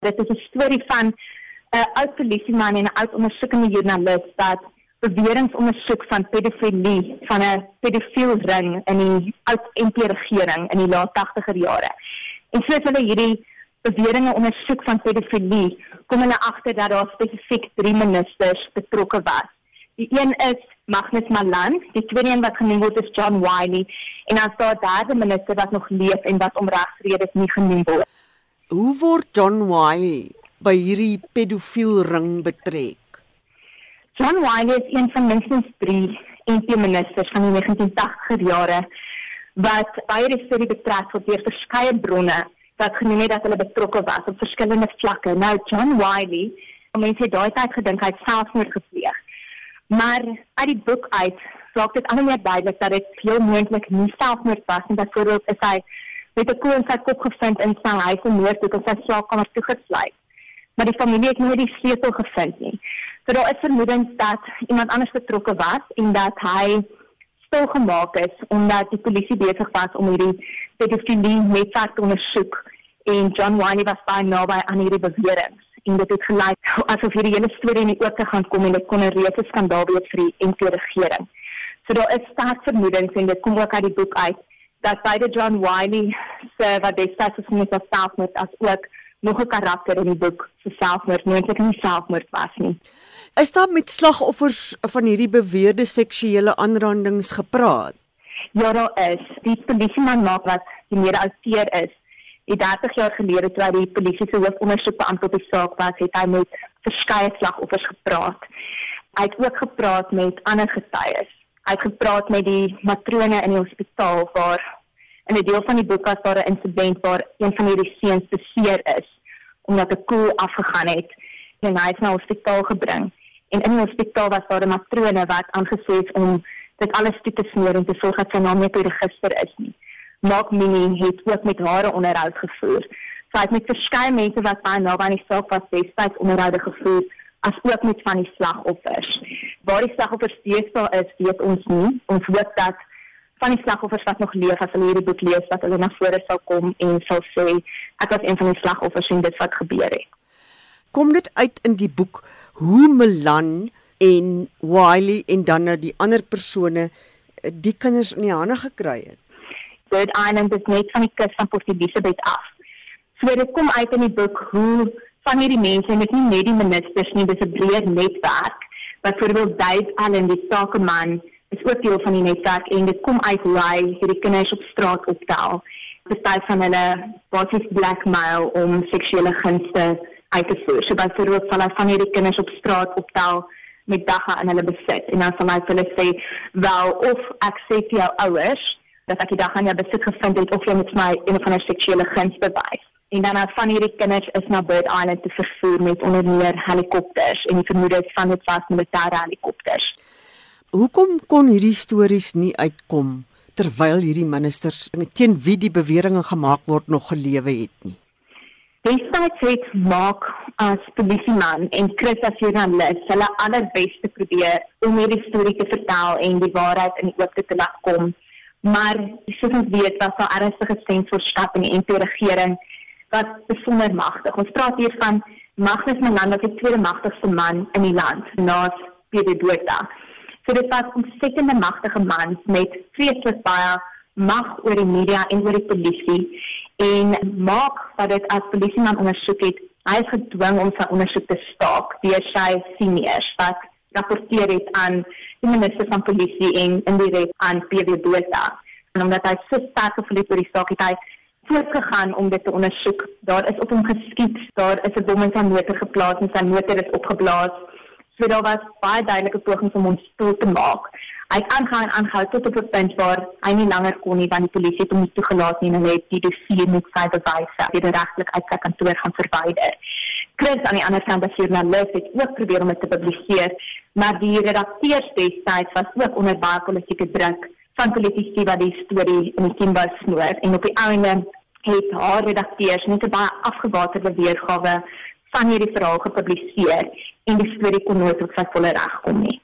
Dit is 'n storie van 'n uh, oud polisieman en 'n oud ondersoekende joernalis wat beweringe ondersoek van pedofilie van 'n pedofiel ring in die oud NP regering in die laat 80er jare. En soos hulle hierdie beweringe ondersoek van pedofilie, kom hulle agter dat daar spesifiek drie ministers betrokke was. Die een is Magnus Malan, die tweede een wat genoem word is John Wiley en dan staan daar derde minister wat nog leef en wat om regsredes nie genoem word. Hoe word John Wiley by hierdie pedofiel ring betrek? John Wiley is een van minstens 3 NP ministers van die 1980er jare wat baie storie betrek word deur verskeie bronne wat genoem het dat hulle betrokke was op verskillende vlakke. Nou John Wiley, mense het daai tyd gedink hy selfmoord gepleeg. Maar uit die boek uit raak dit ander meer duidelik dat dit heel moontlik nie selfmoord was nie. Byvoorbeeld is hy met 'n koel in sy kop gevind in sy huis in Noordhoek en sy slaapkamer toegesluit. Maar die familie het nie die sleutel gevind nie. So daar is vermoedens dat iemand anders betrokke was en dat hy stil gemaak is omdat die polisie besig was om hierdie pedofilie netwerk te ondersoek en John Wiley was baie naby aan hierdie beweringe en dit het gelyk asof hierdie hele storie in die oop te gaan kom en dit kon 'n reuse skandaal wees vir die NP regering. So daar is sterk vermoedens en dit kom ook uit die boek uit dat beide John Wiley se wat destyds mens as selfmoord as ook nog 'n karakter in die boek se selfmoord moontlik nie selfmoord was nie. Is daar met slagoffers van hierdie beweerde seksuele aanrandings gepraat? Ja, daar is. Die polisieman maak wat die mede-auteur is. Die 30 jaar gelede toe hy die polisie se hoofondersoekbeampte op die saak was, het hy met verskeie slagoffers gepraat. Hy het ook gepraat met ander getuies. Hy het gepraat met die matrone in die hospitaal waar in 'n deel van die boek was daar 'n insident waar een van hierdie seuns beseer is omdat 'n koel afgegaan het en hy is na hospitaal gebring. En in die hospitaal was daar 'n matrone wat aangesê is om dit alles toe te smeer en te sorg dat sy naam nie op die register is nie. Mark Minnie het ook met haar onderhoud gevoer. Sy het met verskeie mense wat baie naby aan die saak was, destyds onderhoude gevoer as ook met van die slagoffers. Waar die slagoffers deesdae is, weet ons nie. Ons hoop dat van die slagoffers wat nog leef as hulle hierdie boek lees dat hulle na vore sal kom en sal sê ek was een van die slagoffers en dit wat gebeur het. Kom dit uit in die boek hoe Melan en Wiley en dan nou die ander persone eh, die kinders in die hande gekry het. Bird Island is net van die kus van Port Elizabeth af. So dit kom uit in die boek hoe van hierdie mense en dit nie net die ministers nie, dis 'n breër netwerk. Byvoorbeeld Dave Allen, die sakeman is ook deel van die netwerk en dit kom uit hoe hy hierdie kinders op straat optel. Bestaan van hulle basies blackmail om seksuele gunste uit te voer. So byvoorbeeld sal hy van hierdie kinders op straat optel met dagga in hulle besit en dan sal hy vir hulle sê, "Wel, of ek sê vir jou ouers dat ek die dagga in jou besit gevind het of jy met my een of ander seksuele guns bewys." En dan van hierdie kinders is na Bird Island te vervoer met onder meer helikopters en die vermoede is van dit was militêre helikopters. Hoekom kon hierdie stories nie uitkom terwyl hierdie ministers teen wie die beweringe gemaak word nog gelewe het nie? Destyds het Mark as polisieman en Chris as joernalis hulle allerbeste probeer om hierdie storie te vertel en die waarheid in die oop te laat kom. Maar soos ons weet, was daar ernstige sensorskap in die NP regering wat besonder magtig. Ons praat hier van Magnus Malan wat die tweede magtigste man in die land na Pierre Botha. So dit was 'n ontsettende magtige man met vreeslik baie mag oor die media en oor die polisie en maak wat dit as polisieman ondersoek het, hy is gedwing om sy ondersoek te staak deur sy seniors wat rapporteer het aan die minister van polisie en indirek aan PW Botha. En omdat hy so sterk gevoel het oor die saak het hy voortgegaan om dit te ondersoek. Daar is op hom geskiet, daar is 'n bom in sy motor geplaas en sy motor is opgeblaas. So daar was baie duidelike pogings om hom stil te maak. Hy het aangehou en aangehou tot op 'n punt waar hy nie langer kon nie want die polisie het hom nie toegelaat nie en hulle het die dossier met sy bewyse weer regtelik uit sy kantoor gaan verwyder. Chris aan die ander kant as joernalis het ook probeer om dit te publiseer, maar die redakteurs destyds was ook onder baie politieke druk van politici wat die storie in die kinbou snoer en op die einde het haar redakteurs net 'n baie afgebakerde weergawe van hierdie verhaal gepubliseer en die storie kon nooit op sy volle reg kom nie.